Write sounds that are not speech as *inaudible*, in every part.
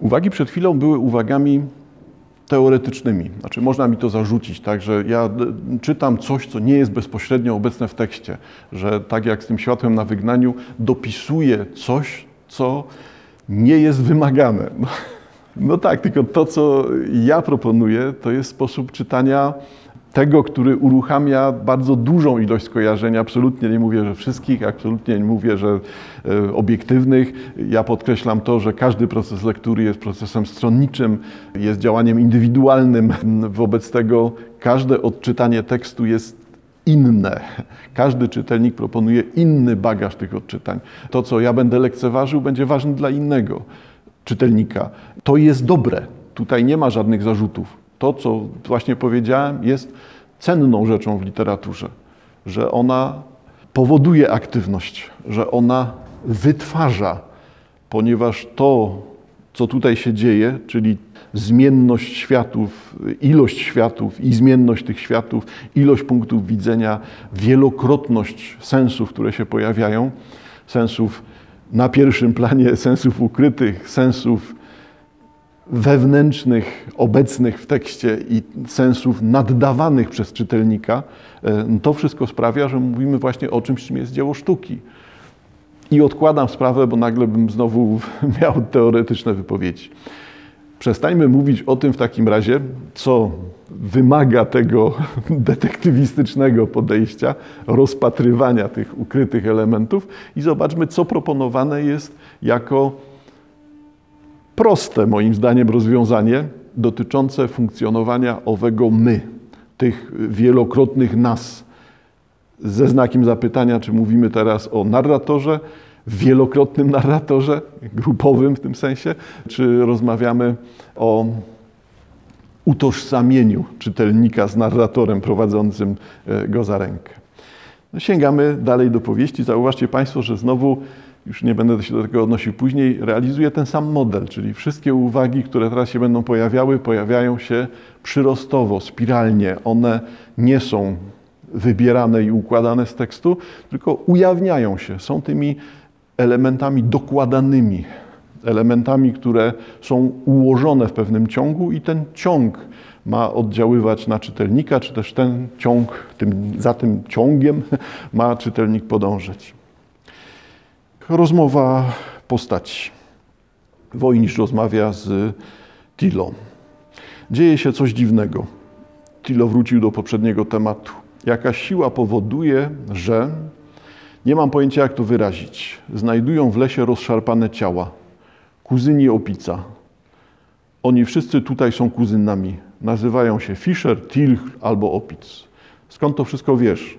Uwagi przed chwilą były uwagami teoretycznymi. Znaczy, można mi to zarzucić, tak, że ja czytam coś, co nie jest bezpośrednio obecne w tekście, że tak jak z tym światłem na wygnaniu, dopisuję coś, co nie jest wymagane. No, no tak, tylko to, co ja proponuję, to jest sposób czytania tego, który uruchamia bardzo dużą ilość skojarzeń. Absolutnie nie mówię, że wszystkich, absolutnie nie mówię, że e, obiektywnych. Ja podkreślam to, że każdy proces lektury jest procesem stronniczym, jest działaniem indywidualnym. Wobec tego każde odczytanie tekstu jest inne. Każdy czytelnik proponuje inny bagaż tych odczytań. To, co ja będę lekceważył, będzie ważne dla innego czytelnika. To jest dobre. Tutaj nie ma żadnych zarzutów to, co właśnie powiedziałem, jest cenną rzeczą w literaturze, że ona powoduje aktywność, że ona wytwarza, ponieważ to, co tutaj się dzieje, czyli zmienność światów, ilość światów i zmienność tych światów, ilość punktów widzenia, wielokrotność sensów, które się pojawiają, sensów na pierwszym planie, sensów ukrytych, sensów wewnętrznych, obecnych w tekście i sensów naddawanych przez czytelnika, e, to wszystko sprawia, że mówimy właśnie o czymś, czym jest dzieło sztuki. I odkładam sprawę, bo nagle bym znowu *laughs* miał teoretyczne wypowiedzi. Przestańmy mówić o tym w takim razie, co wymaga tego *laughs* detektywistycznego podejścia, rozpatrywania tych ukrytych elementów i zobaczmy, co proponowane jest jako proste, moim zdaniem, rozwiązanie dotyczące funkcjonowania owego my, tych wielokrotnych nas. Ze znakiem zapytania, czy mówimy teraz o narratorze, wielokrotnym narratorze, grupowym w tym sensie, czy rozmawiamy o utożsamieniu czytelnika z narratorem prowadzącym e, go za rękę. No, sięgamy dalej do powieści. Zauważcie Państwo, że znowu już nie będę się do tego odnosił później, realizuje ten sam model, czyli wszystkie uwagi, które teraz się będą pojawiały, pojawiają się przyrostowo, spiralnie. One nie są wybierane i układane z tekstu, tylko ujawniają się, są tymi elementami dokładanymi, elementami, które są ułożone w pewnym ciągu i ten ciąg ma oddziaływać na czytelnika, czy też ten ciąg, tym, za tym ciągiem *laughs* ma czytelnik podążać. Rozmowa postaci. Wojnisz rozmawia z Tilo. Dzieje się coś dziwnego. Tilo wrócił do poprzedniego tematu. Jakaś siła powoduje, że nie mam pojęcia, jak to wyrazić. Znajdują w lesie rozszarpane ciała. Kuzyni Opica. Oni wszyscy tutaj są kuzynami. Nazywają się Fischer, Tilch albo Opic. Skąd to wszystko wiesz?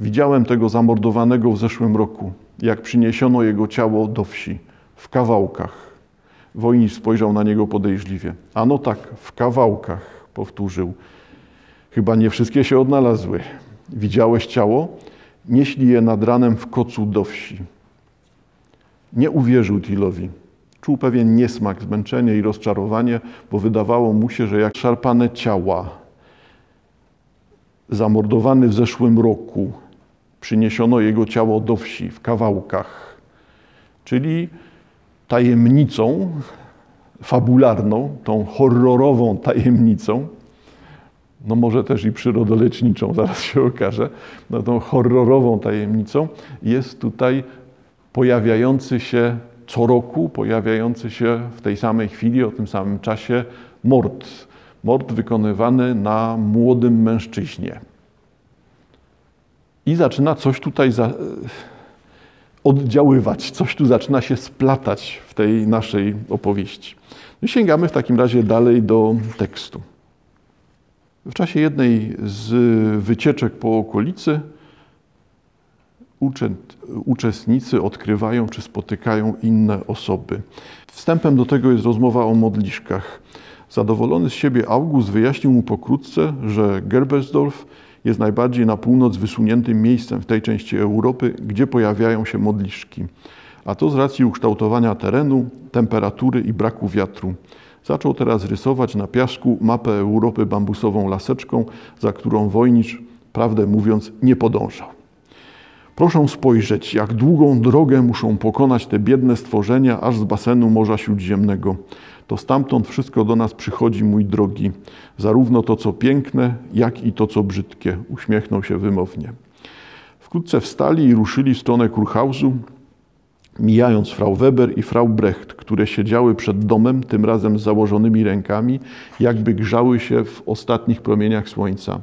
Widziałem tego zamordowanego w zeszłym roku jak przyniesiono jego ciało do wsi, w kawałkach. Wojnisz spojrzał na niego podejrzliwie. Ano tak, w kawałkach, powtórzył. Chyba nie wszystkie się odnalazły. Widziałeś ciało? Nieśli je nad ranem w kocu do wsi. Nie uwierzył Tilowi. Czuł pewien niesmak, zmęczenie i rozczarowanie, bo wydawało mu się, że jak szarpane ciała, zamordowany w zeszłym roku, przyniesiono jego ciało do wsi w kawałkach, czyli tajemnicą fabularną, tą horrorową tajemnicą, no może też i przyrodoleczniczą, *laughs* zaraz się okaże, no tą horrorową tajemnicą jest tutaj pojawiający się co roku, pojawiający się w tej samej chwili, o tym samym czasie mord. Mord wykonywany na młodym mężczyźnie i zaczyna coś tutaj za, oddziaływać, coś tu zaczyna się splatać w tej naszej opowieści. I sięgamy w takim razie dalej do tekstu. W czasie jednej z wycieczek po okolicy uczestnicy odkrywają czy spotykają inne osoby. Wstępem do tego jest rozmowa o modliszkach. Zadowolony z siebie August wyjaśnił mu pokrótce, że Gerbersdorf jest najbardziej na północ wysuniętym miejscem w tej części Europy, gdzie pojawiają się modliszki. A to z racji ukształtowania terenu, temperatury i braku wiatru. Zaczął teraz rysować na piasku mapę Europy bambusową laseczką, za którą Wojnicz, prawdę mówiąc, nie podążał. Proszę spojrzeć, jak długą drogę muszą pokonać te biedne stworzenia aż z basenu Morza Śródziemnego. To stamtąd wszystko do nas przychodzi, mój drogi, zarówno to, co piękne, jak i to, co brzydkie. Uśmiechnął się wymownie. Wkrótce wstali i ruszyli w stronę Kurhausu, mijając Frau Weber i Frau Brecht, które siedziały przed domem, tym razem z założonymi rękami, jakby grzały się w ostatnich promieniach słońca.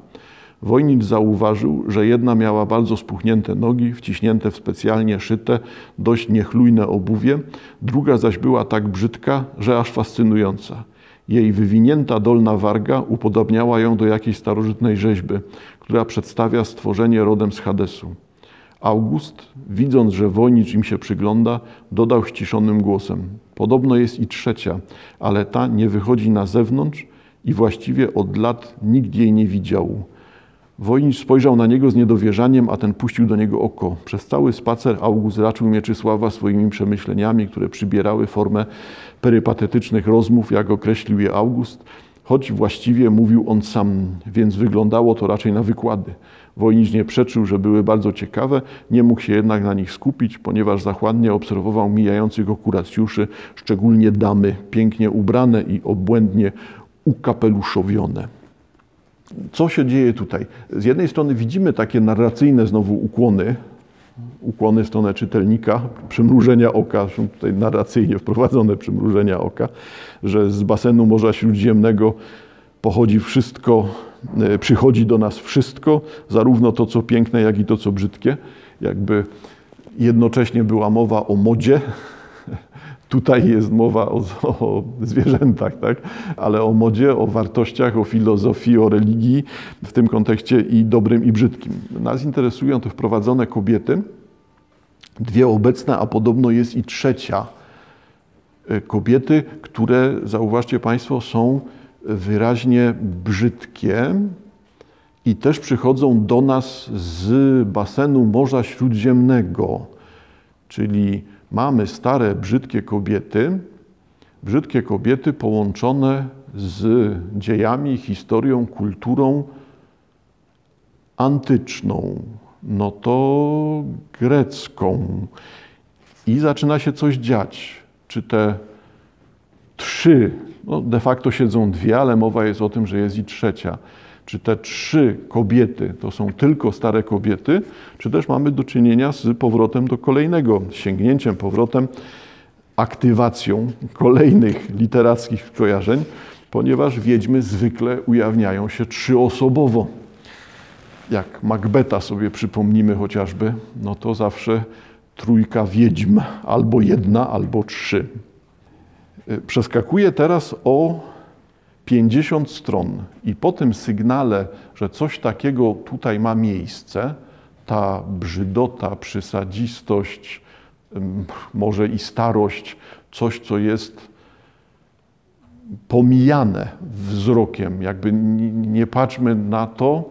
Wojnicz zauważył, że jedna miała bardzo spuchnięte nogi, wciśnięte w specjalnie szyte, dość niechlujne obuwie, druga zaś była tak brzydka, że aż fascynująca. Jej wywinięta dolna warga upodobniała ją do jakiejś starożytnej rzeźby, która przedstawia stworzenie rodem z Hadesu. August, widząc, że Wojnicz im się przygląda, dodał ściszonym głosem: Podobno jest i trzecia, ale ta nie wychodzi na zewnątrz i właściwie od lat nikt jej nie widział. Wojnicz spojrzał na niego z niedowierzaniem, a ten puścił do niego oko. Przez cały spacer August raczył Mieczysława swoimi przemyśleniami, które przybierały formę perypatetycznych rozmów, jak określił je August, choć właściwie mówił on sam, więc wyglądało to raczej na wykłady. Wojnicz nie przeczył, że były bardzo ciekawe, nie mógł się jednak na nich skupić, ponieważ zachładnie obserwował mijających go kuracjuszy, szczególnie damy, pięknie ubrane i obłędnie ukapeluszowione. Co się dzieje tutaj? Z jednej strony widzimy takie narracyjne znowu ukłony, ukłony w stronę czytelnika, przymrużenia oka, są tutaj narracyjnie wprowadzone przymrużenia oka, że z basenu Morza Śródziemnego pochodzi wszystko, e, przychodzi do nas wszystko, zarówno to, co piękne, jak i to, co brzydkie. Jakby jednocześnie była mowa o modzie, Tutaj jest mowa o, o, zwierzętach, tak? ale o modzie, o wartościach, o filozofii, o religii, w tym kontekście i dobrym, i brzydkim. Nas interesują te wprowadzone kobiety, dwie obecne, a podobno jest i trzecia. E, kobiety, które, zauważcie Państwo, są wyraźnie brzydkie i też przychodzą do nas z basenu Morza Śródziemnego, czyli mamy stare, brzydkie kobiety, brzydkie kobiety połączone z dziejami, historią, kulturą antyczną, no to grecką. I zaczyna się coś dziać. Czy te trzy, no de facto siedzą dwie, ale mowa jest o tym, że jest i trzecia czy te trzy kobiety to są tylko stare kobiety, czy też mamy do czynienia z powrotem do kolejnego, sięgnięciem, powrotem, aktywacją kolejnych literackich kojarzeń, ponieważ wiedźmy zwykle ujawniają się trzyosobowo. Jak Macbeta sobie przypomnimy chociażby, no to zawsze trójka wiedźm, albo jedna, albo trzy. Przeskakuję teraz o 50 stron i po tym sygnale, że coś takiego tutaj ma miejsce, ta brzydota, przysadzistość, może i starość, coś, co jest pomijane wzrokiem, jakby nie patrzmy na to,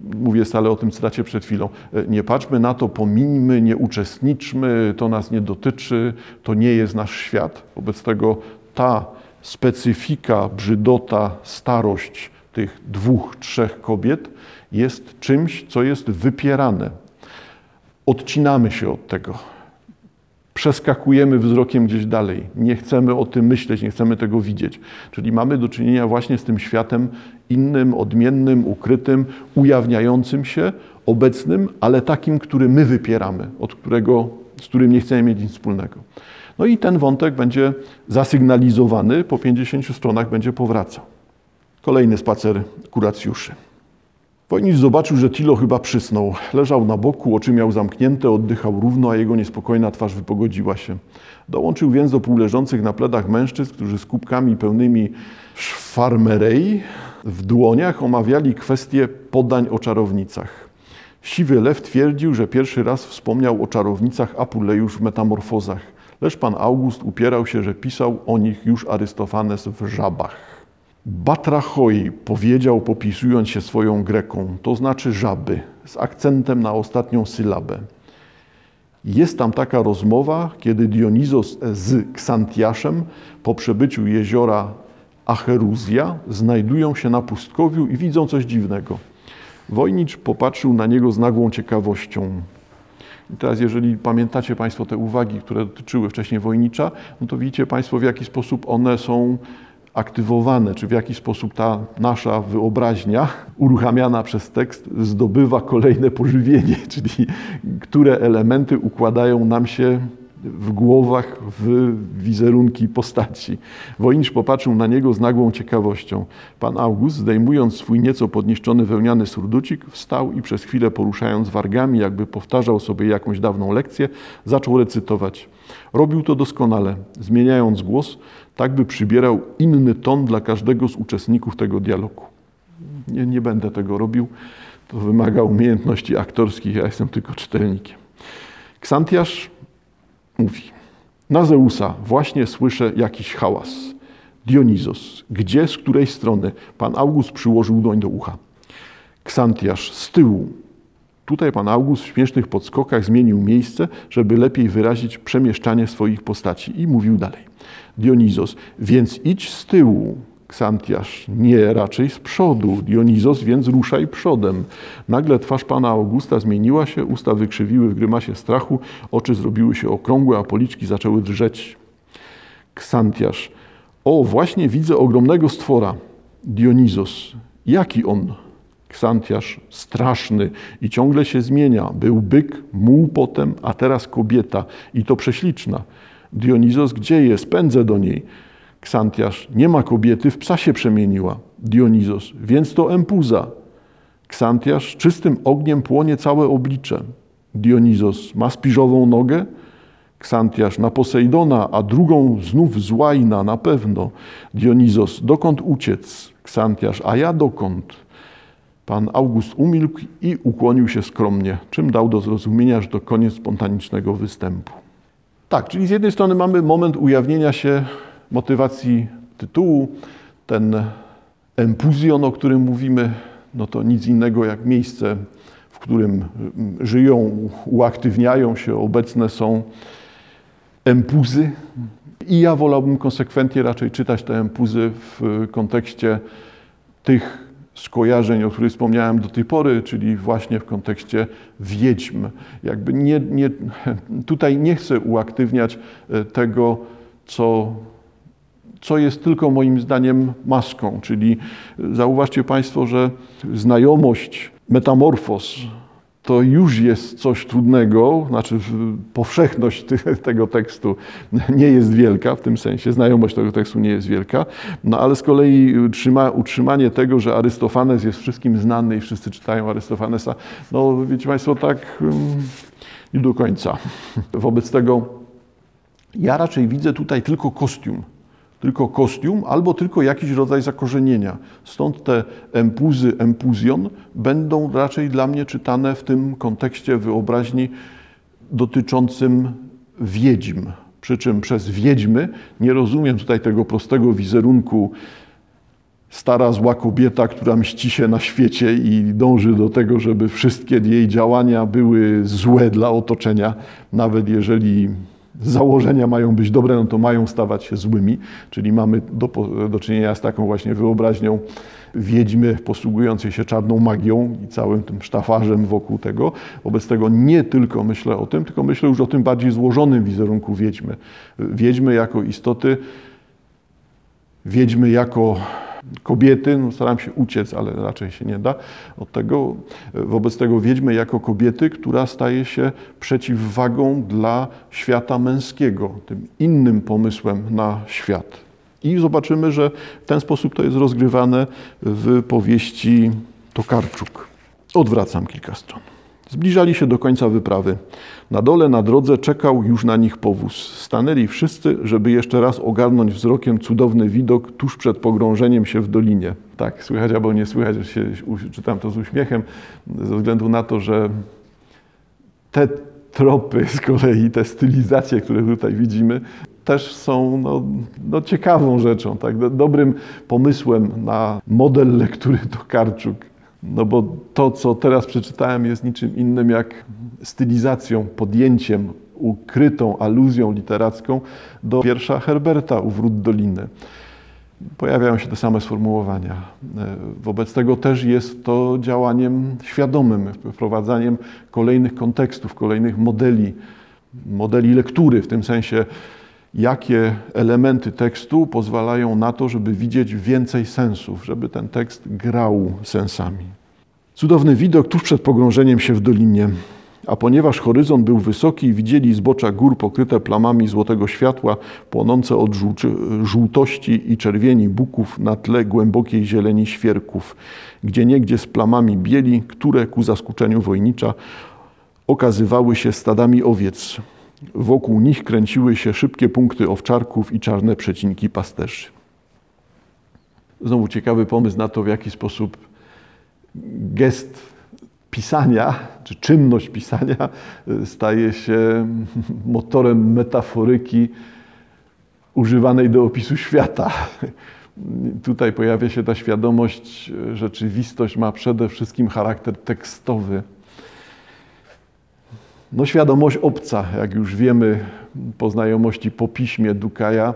mówię stale o tym cytacie przed chwilą, e, nie patrzmy na to, pomińmy, nie uczestniczmy, to nas nie dotyczy, to nie jest nasz świat. Wobec tego ta specyfika, brzydota, starość tych dwóch, trzech kobiet jest czymś, co jest wypierane. Odcinamy się od tego. Przeskakujemy wzrokiem gdzieś dalej. Nie chcemy o tym myśleć, nie chcemy tego widzieć. Czyli mamy do czynienia właśnie z tym światem innym, odmiennym, ukrytym, ujawniającym się, obecnym, ale takim, który my wypieramy, od którego, z którym nie chcemy mieć nic wspólnego. No i ten wątek będzie zasygnalizowany, po 50 stronach będzie powracał. Kolejny spacer kuracjuszy. Wojnicz zobaczył, że Tilo chyba przysnął. Leżał na boku, oczy miał zamknięte, oddychał równo, a jego niespokojna twarz wypogodziła się. Dołączył więc do półleżących na pledach mężczyzn, którzy z kubkami pełnymi szwarmerei w dłoniach omawiali kwestie podań o czarownicach. Siwy lew twierdził, że pierwszy raz wspomniał o czarownicach Apulejusz w metamorfozach. Lecz pan August upierał się, że pisał o nich już Arystofanes w żabach. Batrachoi powiedział, popisując się swoją greką, to znaczy żaby, z akcentem na ostatnią sylabę. Jest tam taka rozmowa, kiedy Dionizos z Ksantiaszem po przebyciu jeziora Acheruzja znajdują się na pustkowiu i widzą coś dziwnego. Wojnicz popatrzył na niego z nagłą ciekawością. I teraz, jeżeli pamiętacie Państwo te uwagi, które dotyczyły wcześniej Wojnicza, no to widzicie Państwo, w jaki sposób one są aktywowane, czy w jaki sposób ta nasza wyobraźnia, uruchamiana przez tekst, zdobywa kolejne pożywienie, *laughs* czyli które elementy układają nam się w głowach w wizerunki postaci. Wojnicz popatrzył na niego z nagłą ciekawością. Pan August, zdejmując swój nieco podniszczony wełniany surducik, wstał i przez chwilę poruszając wargami, jakby powtarzał sobie jakąś dawną lekcję, zaczął recytować. Robił to doskonale, zmieniając głos, tak by przybierał inny ton dla każdego z uczestników tego dialogu. Nie, nie będę tego robił, to wymaga umiejętności aktorskich, ja jestem tylko czytelnikiem. Ksantiasz mówi: Na Zeusa właśnie słyszę jakiś hałas. Dionizos, gdzie, z której strony? Pan August przyłożył doń do ucha. Ksantiasz, z tyłu. Tutaj pan August w śmiesznych podskokach zmienił miejsce, żeby lepiej wyrazić przemieszczanie swoich postaci i mówił dalej. Dionizos, więc idź z tyłu. Ksantiasz, nie, raczej z przodu. Dionizos, więc ruszaj przodem. Nagle twarz pana Augusta zmieniła się, usta wykrzywiły w grymasie strachu, oczy zrobiły się okrągłe, a policzki zaczęły drżeć. Ksantiasz, o, właśnie widzę ogromnego stwora. Dionizos, jaki on? Ksantiasz, straszny i ciągle się zmienia. Był byk, muł potem, a teraz kobieta i to prześliczna. Dionizos, gdzie jest? Pędzę do niej. Ksantiasz, nie ma kobiety, w psa się przemieniła. Dionizos, więc to empuza. Ksantiasz, czystym ogniem płonie całe oblicze. Dionizos, ma spiżową nogę? Ksantiasz, na Posejdona, a drugą znów z łajna, na pewno. Dionizos, dokąd uciec? Ksantiasz, a ja dokąd? Pan August umilkł i ukłonił się skromnie, czym dał do zrozumienia, że to koniec spontanicznego występu. Tak, czyli z jednej strony mamy moment ujawnienia się motywacji tytułu, ten empuzjon, o którym mówimy, no to nic innego jak miejsce, w którym żyją, uaktywniają się, obecne są empuzy. I ja wolałbym konsekwentnie raczej czytać te empuzy w kontekście tych skojarzeń, o których wspomniałem do tej pory, czyli właśnie w kontekście wiedźm. Jakby nie, nie, *laughs* tutaj nie chcę uaktywniać e, tego, co, co jest tylko moim zdaniem maską, czyli zauważcie Państwo, że znajomość metamorfos to już jest coś trudnego, znaczy powszechność *laughs* tego tekstu nie jest wielka w tym sensie, znajomość tego tekstu nie jest wielka, no ale z kolei utrzymanie tego, że Arystofanes jest wszystkim znany i wszyscy czytają Arystofanesa, no wiecie Państwo, tak mm, nie do końca. *laughs* Wobec tego ja raczej widzę tutaj tylko kostium tylko kostium albo tylko jakiś rodzaj zakorzenienia. Stąd te empuzy, empuzjon będą raczej dla mnie czytane w tym kontekście wyobraźni dotyczącym wiedźm. Przy czym przez wiedźmy nie rozumiem tutaj tego prostego wizerunku stara zła kobieta, która mści się na świecie i dąży do tego, żeby wszystkie jej działania były złe dla otoczenia, nawet jeżeli założenia mają być dobre, no to mają stawać się złymi, czyli mamy do, do czynienia z taką właśnie wyobraźnią wiedźmy posługującej się czarną magią i całym tym sztafarzem wokół tego. Wobec tego nie tylko myślę o tym, tylko myślę już o tym bardziej złożonym wizerunku wiedźmy. Wiedźmy jako istoty, wiedźmy jako kobiety, no staram się uciec, ale raczej się nie da od tego. Wobec tego wiedźmy jako kobiety, która staje się przeciwwagą dla świata męskiego, tym innym pomysłem na świat. I zobaczymy, że w ten sposób to jest rozgrywane w powieści Tokarczuk. Odwracam kilka stron. Zbliżali się do końca wyprawy. Na dole na drodze czekał już na nich powóz. Stanęli wszyscy, żeby jeszcze raz ogarnąć wzrokiem cudowny widok tuż przed pogrążeniem się w dolinie. Tak, słychać albo nie słychać, że się, czytam to z uśmiechem, ze względu na to, że te tropy z kolei, te stylizacje, które tutaj widzimy, też są no, no ciekawą rzeczą, tak? dobrym pomysłem na model lektury Tokarczuk. No bo to, co teraz przeczytałem, jest niczym innym jak stylizacją, podjęciem, ukrytą aluzją literacką do wiersza Herberta u Wrót Doliny. pojawiają się te same sformułowania. E, wobec tego też jest to działaniem świadomym, wprowadzaniem kolejnych kontekstów, kolejnych modeli, modeli lektury, w tym sensie, jakie elementy tekstu pozwalają na to, żeby widzieć więcej sensów, żeby ten tekst grał sensami. Cudowny widok tuż przed pogrążeniem się w dolinie. A ponieważ horyzont był wysoki, widzieli zbocza gór pokryte plamami złotego światła, płonące od żółtości i czerwieni buków na tle głębokiej zieleni świerków, gdzie niegdzie z plamami bieli, które ku zaskoczeniu wojnicza okazywały się stadami owiec. Wokół nich kręciły się szybkie punkty owczarków i czarne przecinki pasterzy. Znowu ciekawy pomysł na to, w jaki sposób gest pisania, czy czynność pisania y, staje się *laughs* motorem metaforyki używanej do opisu świata. *laughs* Tutaj pojawia się ta świadomość, rzeczywistość ma przede wszystkim charakter tekstowy. No świadomość obca, jak już wiemy po znajomości po piśmie Dukaja,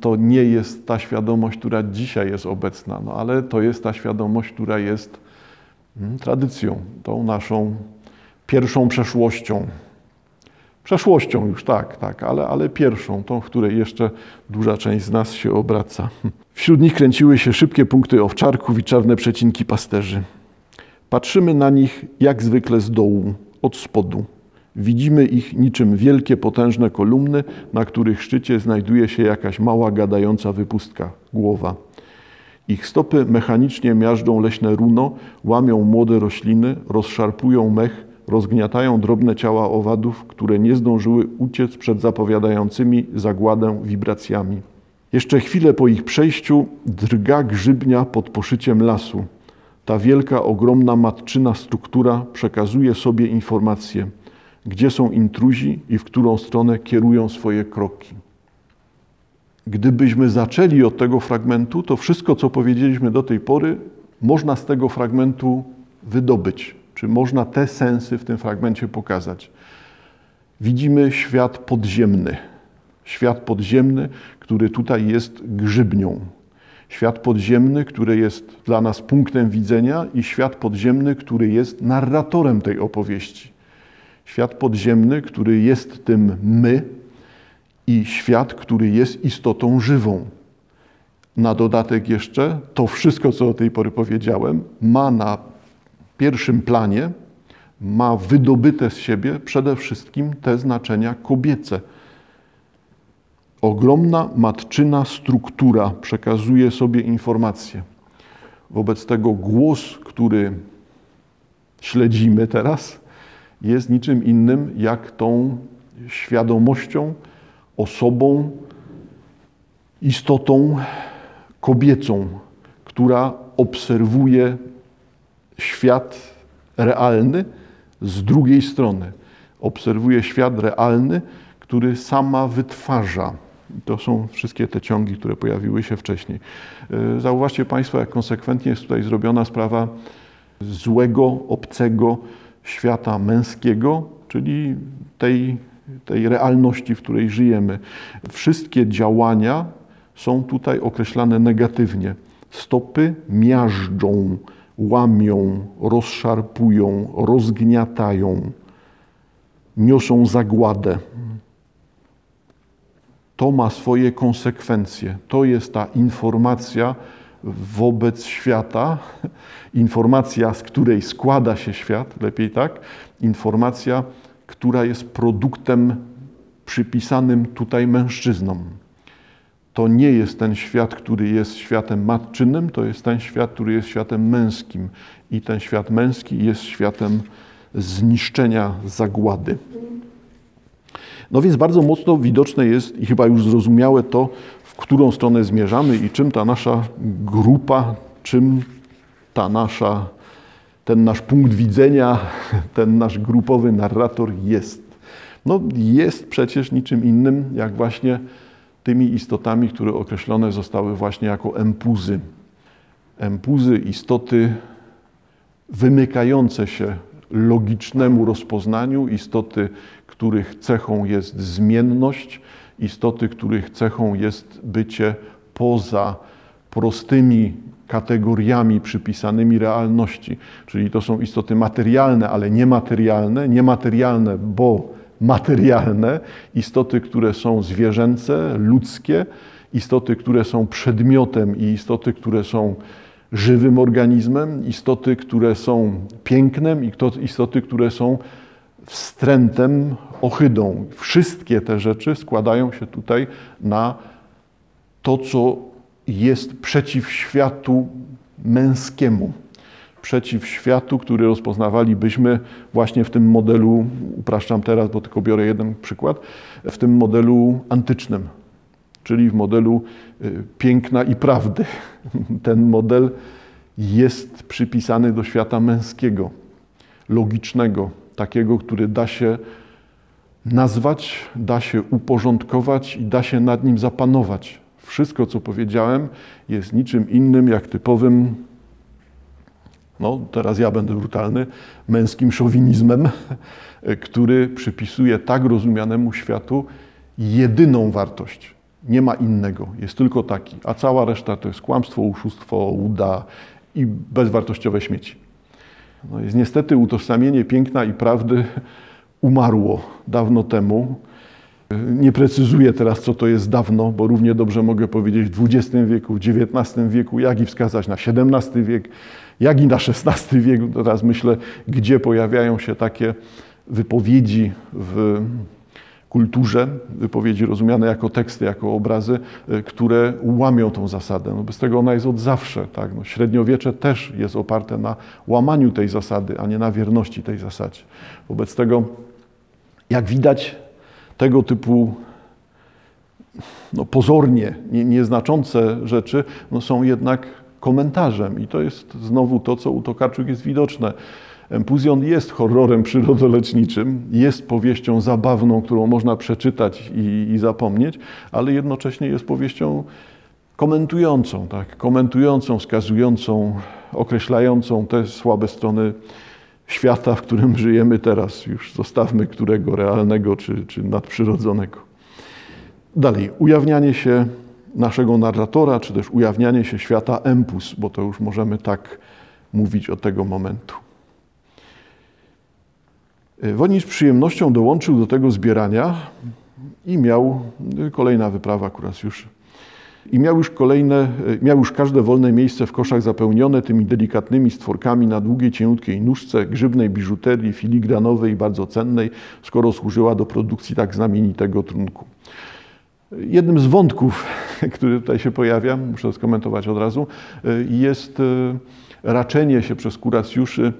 to nie jest ta świadomość, która dzisiaj jest obecna, no ale to jest ta świadomość, która jest Hmm, tradycją, tą naszą pierwszą przeszłością. Przeszłością już tak, tak, ale, ale pierwszą, tą, w której jeszcze duża część z nas się obraca. Wśród nich kręciły się szybkie punkty owczarków i czarne przecinki pasterzy. Patrzymy na nich jak zwykle z dołu, od spodu. Widzimy ich niczym wielkie, potężne kolumny, na których szczycie znajduje się jakaś mała, gadająca wypustka, głowa. Ich stopy mechanicznie miażdżą leśne runo, łamią młode rośliny, rozszarpują mech, rozgniatają drobne ciała owadów, które nie zdążyły uciec przed zapowiadającymi zagładę wibracjami. Jeszcze chwilę po ich przejściu drga grzybnia pod poszyciem lasu. Ta wielka, ogromna matczyna struktura przekazuje sobie informacje, gdzie są intruzi i w którą stronę kierują swoje kroki. Gdybyśmy zaczęli od tego fragmentu, to wszystko, co powiedzieliśmy do tej pory, można z tego fragmentu wydobyć, czy można te sensy w tym fragmencie pokazać. Widzimy świat podziemny. Świat podziemny, który tutaj jest grzybnią. Świat podziemny, który jest dla nas punktem widzenia, i świat podziemny, który jest narratorem tej opowieści. Świat podziemny, który jest tym my, i świat, który jest istotą żywą. Na dodatek jeszcze to wszystko, co do tej pory powiedziałem, ma na pierwszym planie, ma wydobyte z siebie przede wszystkim te znaczenia kobiece. Ogromna matczyna struktura przekazuje sobie informacje. Wobec tego głos, który śledzimy teraz, jest niczym innym jak tą świadomością, osobą, istotą kobiecą, która obserwuje świat realny z drugiej strony. Obserwuje świat realny, który sama wytwarza. To są wszystkie te ciągi, które pojawiły się wcześniej. E, zauważcie Państwo, jak konsekwentnie jest tutaj zrobiona sprawa złego, obcego świata męskiego, czyli tej tej realności, w której żyjemy. Wszystkie działania są tutaj określane negatywnie. Stopy miażdżą, łamią, rozszarpują, rozgniatają, niosą zagładę. To ma swoje konsekwencje. To jest ta informacja wobec świata, informacja, z której składa się świat, lepiej tak, informacja, która jest produktem przypisanym tutaj mężczyznom. To nie jest ten świat, który jest światem matczynym, to jest ten świat, który jest światem męskim. I ten świat męski jest światem zniszczenia, zagłady. No więc bardzo mocno widoczne jest i chyba już zrozumiałe to, w którą stronę zmierzamy i czym ta nasza grupa, czym ta nasza ten nasz punkt widzenia, *laughs* ten nasz grupowy narrator jest. No, jest przecież niczym innym, jak właśnie tymi istotami, które określone zostały właśnie jako empuzy. Empuzy, istoty wymykające się logicznemu rozpoznaniu, istoty, których cechą jest zmienność, istoty, których cechą jest bycie poza prostymi kategoriami przypisanymi realności, czyli to są istoty materialne, ale niematerialne, niematerialne, bo materialne, istoty, które są zwierzęce, ludzkie, istoty, które są przedmiotem i istoty, które są żywym organizmem, istoty, które są pięknem i istoty, które są wstrętem, ohydą. Wszystkie te rzeczy składają się tutaj na to, co jest przeciw światu męskiemu. Przeciw światu, który rozpoznawalibyśmy właśnie w tym modelu, upraszczam teraz, bo tylko biorę jeden przykład, w tym modelu antycznym, czyli w modelu y, piękna i prawdy. *laughs* Ten model jest przypisany do świata męskiego, logicznego, takiego, który da się nazwać, da się uporządkować i da się nad nim zapanować. Wszystko, co powiedziałem, jest niczym innym jak typowym, no teraz ja będę brutalny, męskim szowinizmem, *laughs* który przypisuje tak rozumianemu światu jedyną wartość. Nie ma innego, jest tylko taki, a cała reszta to jest kłamstwo, oszustwo, uda i bezwartościowe śmieci. No jest niestety utożsamienie piękna i prawdy umarło dawno temu. Nie precyzuję teraz, co to jest dawno, bo równie dobrze mogę powiedzieć w XX wieku, w XIX wieku, jak i wskazać na XVII wiek, jak i na XVI wiek. Teraz myślę, gdzie pojawiają się takie wypowiedzi w kulturze, wypowiedzi rozumiane jako teksty, jako obrazy, e, które łamią tą zasadę. No bez tego ona jest od zawsze. Tak? No średniowiecze też jest oparte na łamaniu tej zasady, a nie na wierności tej zasadzie. Wobec tego, jak widać, tego typu no, pozornie nie, nieznaczące rzeczy no, są jednak komentarzem. I to jest znowu to, co u Tokarczuk jest widoczne. Empuzjon jest horrorem przyrodoleczniczym, jest powieścią zabawną, którą można przeczytać i, i zapomnieć, ale jednocześnie jest powieścią komentującą, tak? komentującą, wskazującą, określającą te słabe strony świata, w którym żyjemy teraz. Już zostawmy którego realnego czy, czy nadprzyrodzonego. Dalej, ujawnianie się naszego narratora, czy też ujawnianie się świata empus, bo to już możemy tak mówić od tego momentu. E, Woni z przyjemnością dołączył do tego zbierania i miał e, kolejna wyprawa akurat już. I miał już kolejne, e, miał już każde wolne miejsce w koszach zapełnione tymi delikatnymi stworkami na długiej, cieniutkiej nóżce, grzybnej biżuterii, filigranowej i bardzo cennej, skoro służyła do produkcji tak znamienitego trunku. Jednym z wątków, *laughs* który tutaj się pojawia, muszę skomentować od razu, jest raczenie się przez kuracjuszy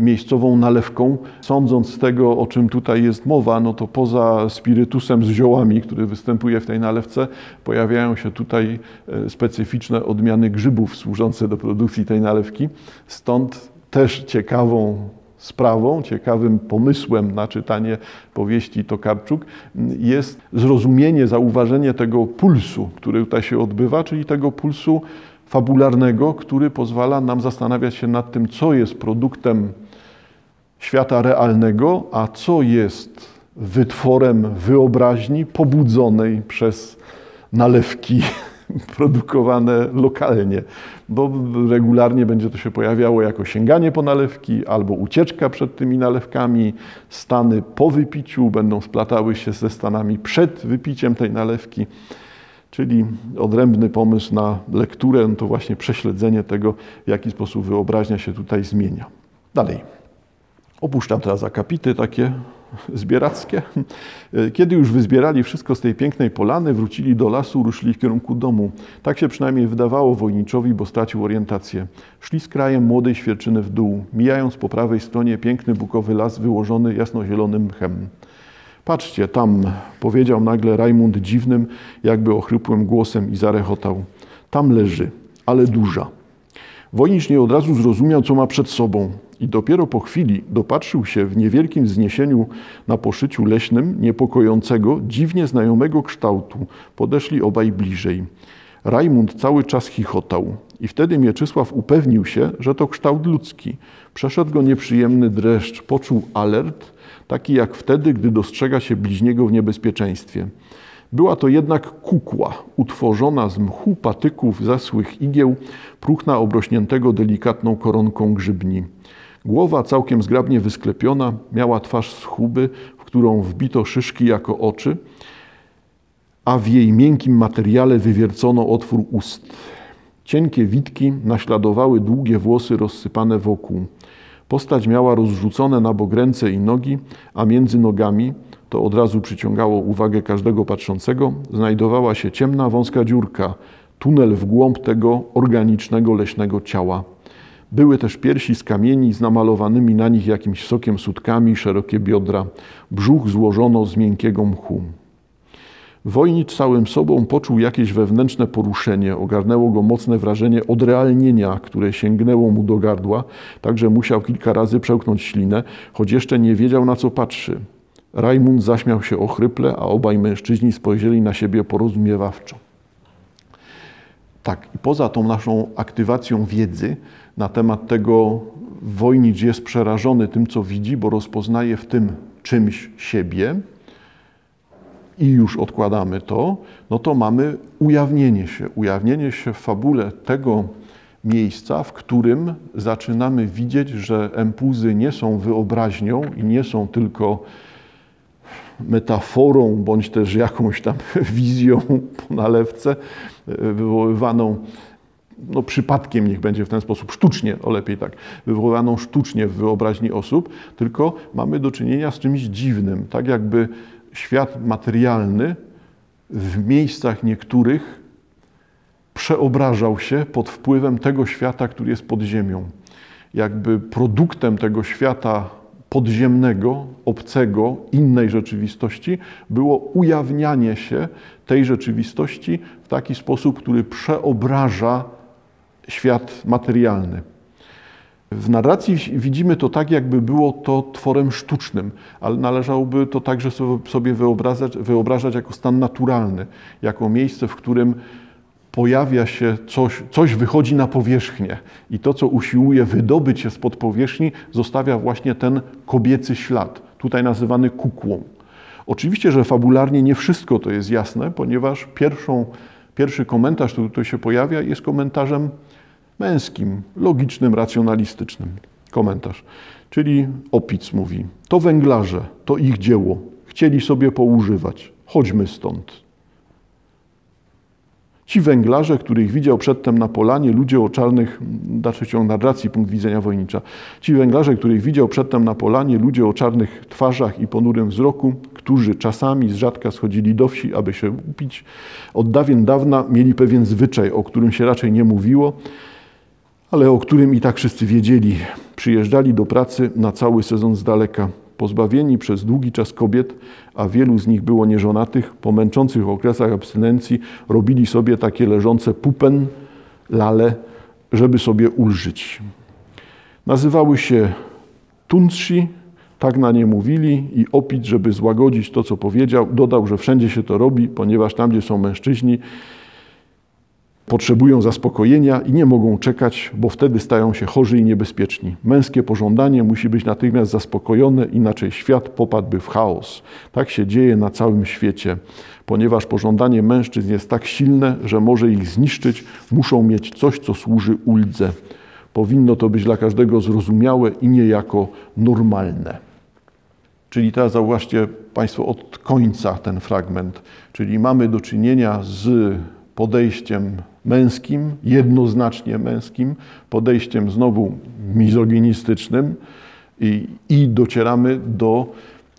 miejscową nalewką. Sądząc z tego, o czym tutaj jest mowa, no to poza spirytusem z ziołami, który występuje w tej nalewce, pojawiają się tutaj e, specyficzne odmiany grzybów służące do produkcji tej nalewki. Stąd też ciekawą sprawą, ciekawym pomysłem na czytanie powieści Tokarczuk jest zrozumienie, zauważenie tego pulsu, który tutaj się odbywa, czyli tego pulsu fabularnego, który pozwala nam zastanawiać się nad tym, co jest produktem świata realnego, a co jest wytworem wyobraźni pobudzonej przez nalewki *laughs* produkowane lokalnie, bo regularnie będzie to się pojawiało jako sięganie po nalewki albo ucieczka przed tymi nalewkami. Stany po wypiciu będą splatały się ze stanami przed wypiciem tej nalewki. Czyli odrębny pomysł na lekturę to właśnie prześledzenie tego, w jaki sposób wyobraźnia się tutaj zmienia. Dalej. Opuszczam teraz akapity takie zbierackie. Kiedy już wyzbierali wszystko z tej pięknej polany, wrócili do lasu, ruszyli w kierunku domu. Tak się przynajmniej wydawało wojniczowi, bo stracił orientację. Szli z krajem młodej świerczyny w dół, mijając po prawej stronie piękny bukowy las wyłożony jasnozielonym mchem. Patrzcie, tam, powiedział nagle Rajmund dziwnym, jakby ochrypłym głosem i zarechotał. Tam leży, ale duża. Wojnicz nie od razu zrozumiał, co ma przed sobą i dopiero po chwili dopatrzył się w niewielkim wzniesieniu na poszyciu leśnym niepokojącego, dziwnie znajomego kształtu. Podeszli obaj bliżej. Rajmund cały czas chichotał i wtedy Mieczysław upewnił się, że to kształt ludzki. Przeszedł go nieprzyjemny dreszcz, poczuł alert, taki jak wtedy, gdy dostrzega się bliźniego w niebezpieczeństwie. Była to jednak kukła, utworzona z mchu, patyków, zasłych igieł, próchna obrośniętego delikatną koronką grzybni. Głowa całkiem zgrabnie wysklepiona, miała twarz z chuby, w którą wbito szyszki jako oczy, a w jej miękkim materiale wywiercono otwór ust. Cienkie witki naśladowały długie włosy rozsypane wokół. Postać miała rozrzucone na bok ręce i nogi, a między nogami, to od razu przyciągało uwagę każdego patrzącego, znajdowała się ciemna, wąska dziurka, tunel w głąb tego organicznego, leśnego ciała. Były też piersi z kamieni z namalowanymi na nich jakimś sokiem sutkami, szerokie biodra. Brzuch złożono z miękkiego mchu. Wojnicz całym sobą poczuł jakieś wewnętrzne poruszenie, ogarnęło go mocne wrażenie odrealnienia, które sięgnęło mu do gardła, także musiał kilka razy przełknąć ślinę, choć jeszcze nie wiedział na co patrzy. Rajmund zaśmiał się ochryple, a obaj mężczyźni spojrzeli na siebie porozumiewawczo. Tak, i poza tą naszą aktywacją wiedzy na temat tego, Wojnicz jest przerażony tym, co widzi, bo rozpoznaje w tym czymś siebie, i już odkładamy to, no to mamy ujawnienie się. Ujawnienie się w fabule tego miejsca, w którym zaczynamy widzieć, że empuzy nie są wyobraźnią i nie są tylko metaforą, bądź też jakąś tam *laughs* wizją po nalewce e, wywoływaną no przypadkiem niech będzie w ten sposób, sztucznie, o lepiej tak, wywołaną sztucznie w wyobraźni osób, tylko mamy do czynienia z czymś dziwnym, tak jakby świat materialny w miejscach niektórych przeobrażał się pod wpływem tego świata, który jest pod ziemią. Jakby produktem tego świata podziemnego, obcego, innej rzeczywistości było ujawnianie się tej rzeczywistości w taki sposób, który przeobraża świat materialny. W narracji widzimy to tak, jakby było to tworem sztucznym, ale należałoby to także sobie wyobrażać, wyobrażać jako stan naturalny, jako miejsce, w którym pojawia się coś, coś wychodzi na powierzchnię i to, co usiłuje wydobyć się spod powierzchni, zostawia właśnie ten kobiecy ślad, tutaj nazywany kukłą. Oczywiście, że fabularnie nie wszystko to jest jasne, ponieważ pierwszą, pierwszy komentarz, który tutaj się pojawia, jest komentarzem męskim, logicznym, racjonalistycznym. Komentarz. Czyli Opic mówi, to węglarze, to ich dzieło, chcieli sobie poużywać, chodźmy stąd. Ci węglarze, których widział przedtem na polanie, ludzie o czarnych, dalszy ciąg narracji, punkt widzenia wojnicza. Ci węglarze, których widział przedtem na polanie, ludzie o czarnych twarzach i ponurym wzroku, którzy czasami z rzadka schodzili do wsi, aby się upić, od dawien dawna mieli pewien zwyczaj, o którym się raczej nie mówiło, ale o którym i tak wszyscy wiedzieli. Przyjeżdżali do pracy na cały sezon z daleka, pozbawieni przez długi czas kobiet, a wielu z nich było nieżonatych, po męczących okresach abstynencji robili sobie takie leżące pupen, lale, żeby sobie ulżyć. Nazywały się tunci, tak na nie mówili i Opit, żeby złagodzić to, co powiedział, dodał, że wszędzie się to robi, ponieważ tam, gdzie są mężczyźni, potrzebują zaspokojenia i nie mogą czekać, bo wtedy stają się chorzy i niebezpieczni. Męskie pożądanie musi być natychmiast zaspokojone, inaczej świat popadłby w chaos. Tak się dzieje na całym świecie. Ponieważ pożądanie mężczyzn jest tak silne, że może ich zniszczyć, muszą mieć coś, co służy uldze. Powinno to być dla każdego zrozumiałe i niejako normalne. Czyli teraz zauważcie Państwo od końca ten fragment. Czyli mamy do czynienia z podejściem męskim, jednoznacznie męskim, podejściem znowu mizoginistycznym i, i docieramy do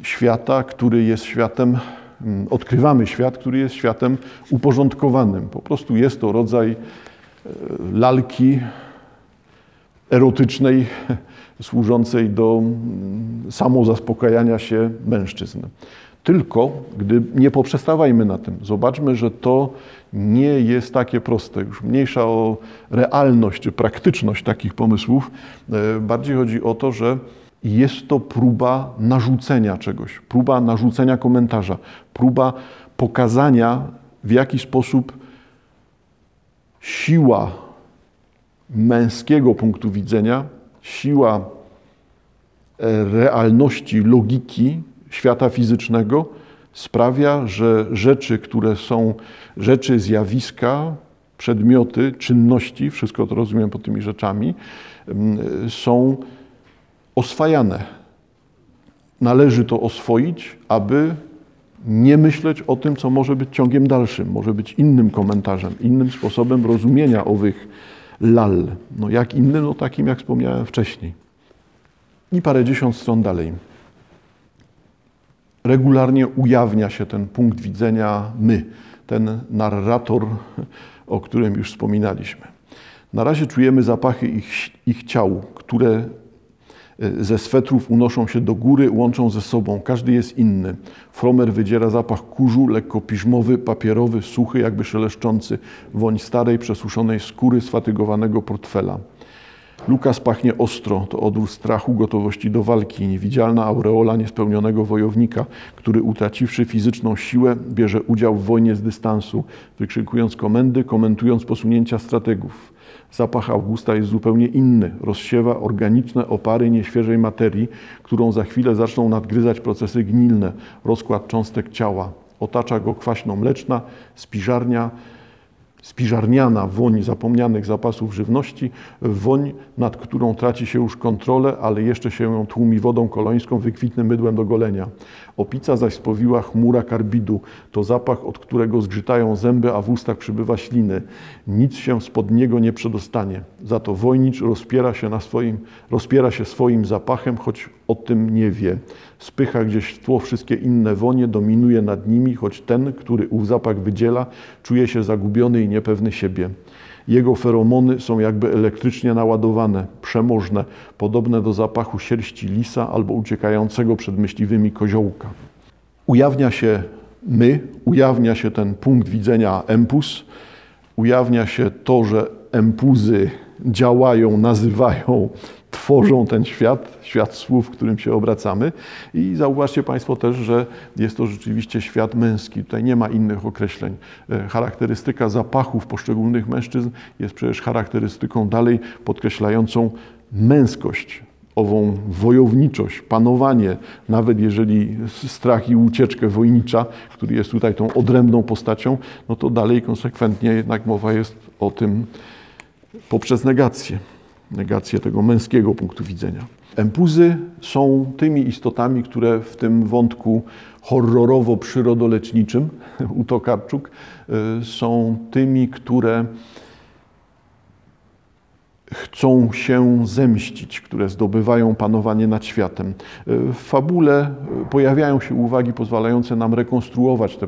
świata, który jest światem, mm, odkrywamy świat, który jest światem uporządkowanym. Po prostu jest to rodzaj e, lalki erotycznej, *laughs* służącej do mm, samozaspokajania się mężczyzn. Tylko, gdy nie poprzestawajmy na tym, zobaczmy, że to nie jest takie proste. Już mniejsza o realność czy praktyczność takich pomysłów. E, bardziej chodzi o to, że jest to próba narzucenia czegoś, próba narzucenia komentarza, próba pokazania, w jaki sposób siła męskiego punktu widzenia, siła e, realności, logiki świata fizycznego sprawia, że rzeczy, które są rzeczy, zjawiska, przedmioty, czynności, wszystko to rozumiem pod tymi rzeczami, są oswajane. Należy to oswoić, aby nie myśleć o tym, co może być ciągiem dalszym, może być innym komentarzem, innym sposobem rozumienia owych lal. No jak innym? No takim, jak wspomniałem wcześniej. I parędziesiąt stron dalej. Regularnie ujawnia się ten punkt widzenia my, ten narrator, o którym już wspominaliśmy. Na razie czujemy zapachy ich, ich ciał, które e, ze swetrów unoszą się do góry, łączą ze sobą. Każdy jest inny. Fromer wydziera zapach kurzu, lekko piżmowy, papierowy, suchy, jakby szeleszczący, woń starej, przesuszonej skóry sfatygowanego portfela. Lukas pachnie ostro, to odór strachu, gotowości do walki, niewidzialna aureola niespełnionego wojownika, który utraciwszy fizyczną siłę, bierze udział w wojnie z dystansu, wykrzykując komendy, komentując posunięcia strategów. Zapach Augusta jest zupełnie inny. Rozsiewa organiczne opary nieświeżej materii, którą za chwilę zaczną nadgryzać procesy gnilne, rozkład cząstek ciała. Otacza go kwaśno mleczna, spiżarnia, spiżarniana woń zapomnianych zapasów żywności, woń, nad którą traci się już kontrolę, ale jeszcze się ją tłumi wodą kolońską, wykwitnym mydłem do golenia. Opica zaś spowiła chmura karbidu, to zapach, od którego zgrzytają zęby, a w ustach przybywa śliny. Nic się spod niego nie przedostanie. Za to wojnicz rozpiera się, na swoim, rozpiera się swoim zapachem, choć o tym nie wie. Spycha gdzieś w tło wszystkie inne wonie, dominuje nad nimi, choć ten, który ów zapach wydziela, czuje się zagubiony i niepewny siebie. Jego feromony są jakby elektrycznie naładowane, przemożne, podobne do zapachu sierści lisa albo uciekającego przed myśliwymi koziołka. Ujawnia się my, ujawnia się ten punkt widzenia empus, ujawnia się to, że empuzy działają, nazywają, tworzą ten świat, świat słów, w którym się obracamy. I zauważcie Państwo też, że jest to rzeczywiście świat męski. Tutaj nie ma innych określeń. E, charakterystyka zapachów poszczególnych mężczyzn jest przecież charakterystyką dalej podkreślającą męskość, ową wojowniczość, panowanie, nawet jeżeli strach i ucieczkę wojnicza, który jest tutaj tą odrębną postacią, no to dalej konsekwentnie jednak mowa jest o tym poprzez negację negację tego męskiego punktu widzenia. Empuzy są tymi istotami, które w tym wątku horrorowo-przyrodoleczniczym *laughs* u Tokarczuk y, są tymi, które chcą się zemścić, które zdobywają panowanie nad światem. Y, w fabule pojawiają się uwagi pozwalające nam rekonstruować te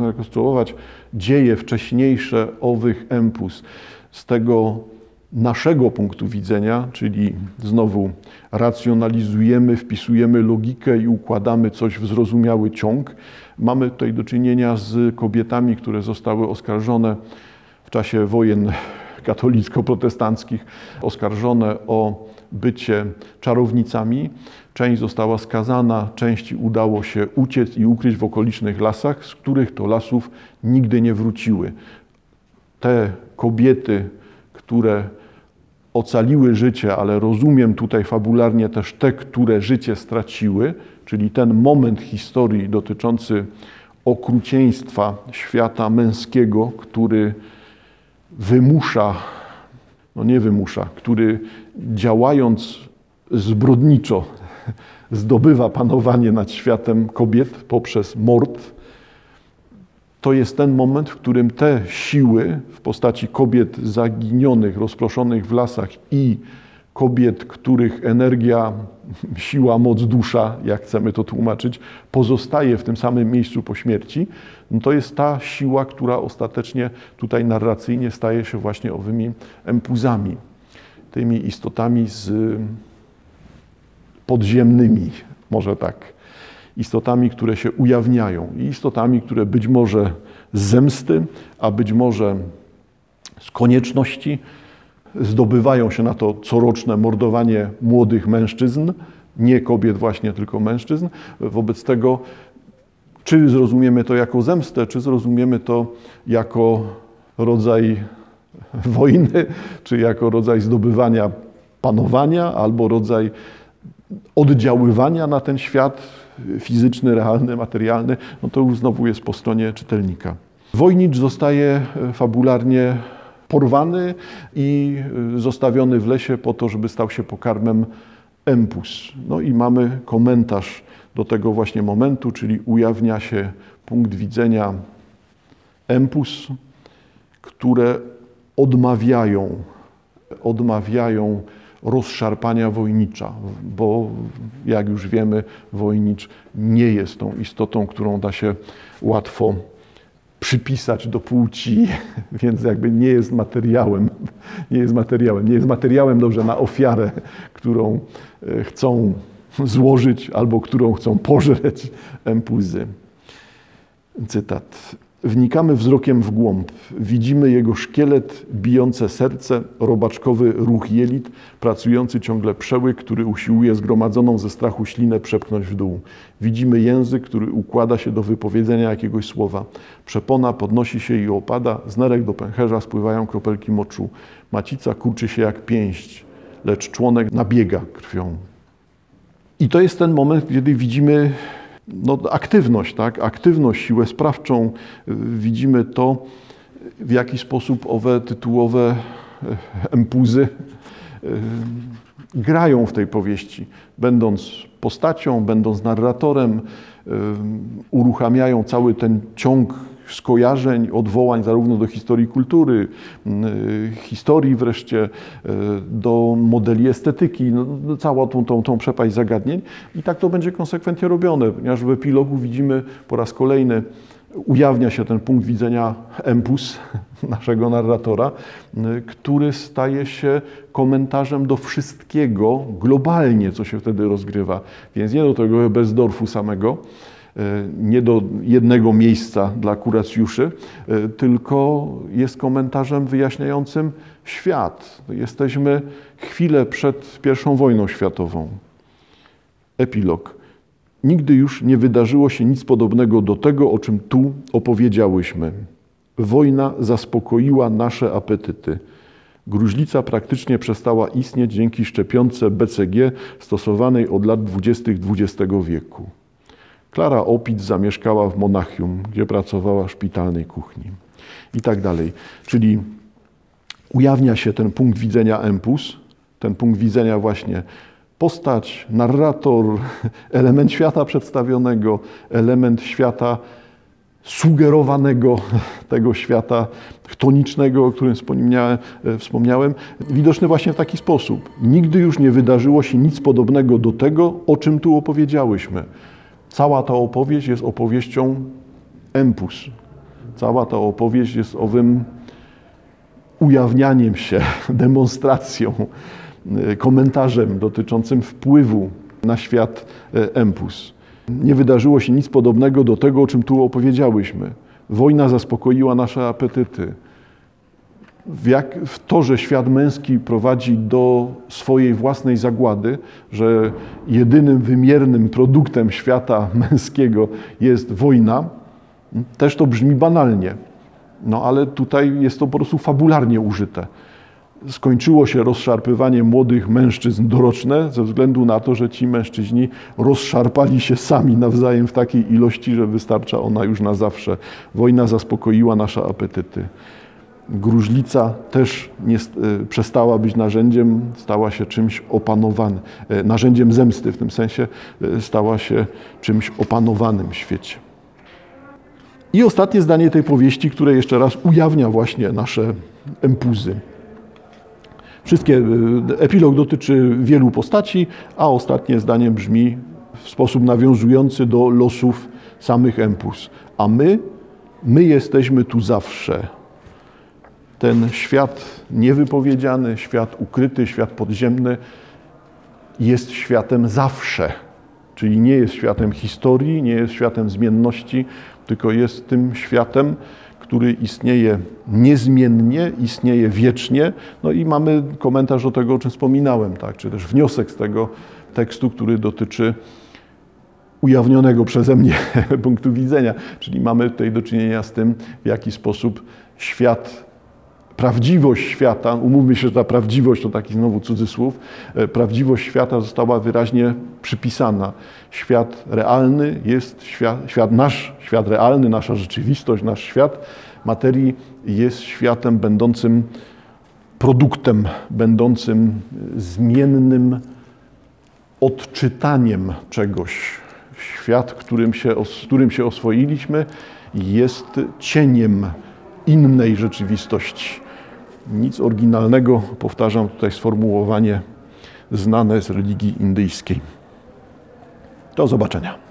rekonstruować dzieje wcześniejsze owych empus. Z tego naszego punktu widzenia, czyli znowu racjonalizujemy, wpisujemy logikę i układamy coś w zrozumiały ciąg. Mamy tutaj do czynienia z kobietami, które zostały oskarżone w czasie wojen katolicko-protestanckich, oskarżone o bycie czarownicami. Część została skazana, części udało się uciec i ukryć w okolicznych lasach, z których to lasów nigdy nie wróciły. Te kobiety, które ocaliły życie, ale rozumiem tutaj fabularnie też te, które życie straciły, czyli ten moment historii dotyczący okrucieństwa świata męskiego, który wymusza, no nie wymusza, który działając zbrodniczo *laughs* zdobywa panowanie nad światem kobiet poprzez mord, to jest ten moment, w którym te siły w postaci kobiet zaginionych, rozproszonych w lasach i kobiet, których energia, *laughs* siła, moc, dusza, jak chcemy to tłumaczyć, pozostaje w tym samym miejscu po śmierci, no to jest ta siła, która ostatecznie tutaj narracyjnie staje się właśnie owymi empuzami, tymi istotami z podziemnymi, może tak istotami, które się ujawniają i istotami, które być może z zemsty, a być może z konieczności zdobywają się na to coroczne mordowanie młodych mężczyzn, nie kobiet właśnie, tylko mężczyzn. Wobec tego, czy zrozumiemy to jako zemstę, czy zrozumiemy to jako rodzaj wojny, czy jako rodzaj zdobywania panowania, albo rodzaj oddziaływania na ten świat fizyczny, realny, materialny, no to już znowu jest po stronie czytelnika. Wojnicz zostaje fabularnie porwany i zostawiony w lesie po to, żeby stał się pokarmem empus. No i mamy komentarz do tego właśnie momentu, czyli ujawnia się punkt widzenia empus, które odmawiają, odmawiają rozszarpania wojnicza, bo jak już wiemy, wojnicz nie jest tą istotą, którą da się łatwo przypisać do płci, *laughs* więc jakby nie jest materiałem, nie jest materiałem, nie jest materiałem dobrze na ofiarę, którą e, chcą złożyć albo którą chcą pożreć empuzy. Cytat. Wnikamy wzrokiem w głąb. Widzimy jego szkielet, bijące serce, robaczkowy ruch jelit, pracujący ciągle przełyk, który usiłuje zgromadzoną ze strachu ślinę przepchnąć w dół. Widzimy język, który układa się do wypowiedzenia jakiegoś słowa. Przepona podnosi się i opada, z nerek do pęcherza spływają kropelki moczu. Macica kurczy się jak pięść, lecz członek nabiega krwią. I to jest ten moment, kiedy widzimy no, aktywność, tak? aktywność, siłę sprawczą. Widzimy to, w jaki sposób owe tytułowe e, empuzy e, grają w tej powieści, będąc postacią, będąc narratorem, e, uruchamiają cały ten ciąg skojarzeń, odwołań zarówno do historii kultury, historii wreszcie, e, do modeli estetyki, no, no, całą tą, tą, tą przepaść zagadnień. I tak to będzie konsekwentnie robione, ponieważ w epilogu widzimy po raz kolejny, ujawnia się ten punkt widzenia empus *laughs* naszego narratora, który staje się komentarzem do wszystkiego globalnie, co się wtedy rozgrywa. Więc nie do tego Bezdorfu samego, nie do jednego miejsca dla kuracjuszy, e, tylko jest komentarzem wyjaśniającym świat. Jesteśmy chwilę przed I wojną światową. Epilog. Nigdy już nie wydarzyło się nic podobnego do tego, o czym tu opowiedziałyśmy. Wojna zaspokoiła nasze apetyty. Gruźlica praktycznie przestała istnieć dzięki szczepionce BCG stosowanej od lat 20. XX wieku. Klara Opitz zamieszkała w Monachium, gdzie pracowała w szpitalnej kuchni i tak dalej. Czyli ujawnia się ten punkt widzenia empus, ten punkt widzenia właśnie postać, narrator, *laughs* element świata przedstawionego, element świata sugerowanego, *laughs* tego świata chtonicznego, o którym e, wspomniałem, widoczny właśnie w taki sposób. Nigdy już nie wydarzyło się nic podobnego do tego, o czym tu opowiedziałyśmy. Cała ta opowieść jest opowieścią empus. Cała ta opowieść jest owym ujawnianiem się, *laughs* demonstracją, e, komentarzem dotyczącym wpływu na świat e, empus. Nie wydarzyło się nic podobnego do tego, o czym tu opowiedziałyśmy. Wojna zaspokoiła nasze apetyty w, jak, w to, że świat męski prowadzi do swojej własnej zagłady, że jedynym wymiernym produktem świata *laughs* męskiego jest wojna, też to brzmi banalnie. No ale tutaj jest to po prostu fabularnie użyte. Skończyło się rozszarpywanie młodych mężczyzn doroczne ze względu na to, że ci mężczyźni rozszarpali się sami nawzajem w takiej ilości, że wystarcza ona już na zawsze. Wojna zaspokoiła nasze apetyty. Gruźlica też nie, e, przestała być narzędziem, stała się czymś opanowanym, e, narzędziem zemsty w tym sensie, e, stała się czymś opanowanym w świecie. I ostatnie zdanie tej powieści, które jeszcze raz ujawnia właśnie nasze empuzy. Wszystkie, epilog dotyczy wielu postaci, a ostatnie zdanie brzmi w sposób nawiązujący do losów samych empus. A my, my jesteśmy tu zawsze ten świat niewypowiedziany, świat ukryty, świat podziemny jest światem zawsze. Czyli nie jest światem historii, nie jest światem zmienności, tylko jest tym światem, który istnieje niezmiennie, istnieje wiecznie. No i mamy komentarz do tego, o czym wspominałem, tak? czy też wniosek z tego tekstu, który dotyczy ujawnionego przeze mnie *laughs* punktu widzenia. Czyli mamy tutaj do czynienia z tym, w jaki sposób świat prawdziwość świata, umówmy się, że ta prawdziwość to taki znowu cudzysłów, e, prawdziwość świata została wyraźnie przypisana. Świat realny jest świat, świat nasz, świat realny, nasza rzeczywistość, nasz świat materii jest światem będącym produktem, będącym zmiennym odczytaniem czegoś. Świat, którym się, z którym się oswoiliśmy, jest cieniem innej rzeczywistości. Nic oryginalnego, powtarzam tutaj sformułowanie znane z religii indyjskiej. Do zobaczenia.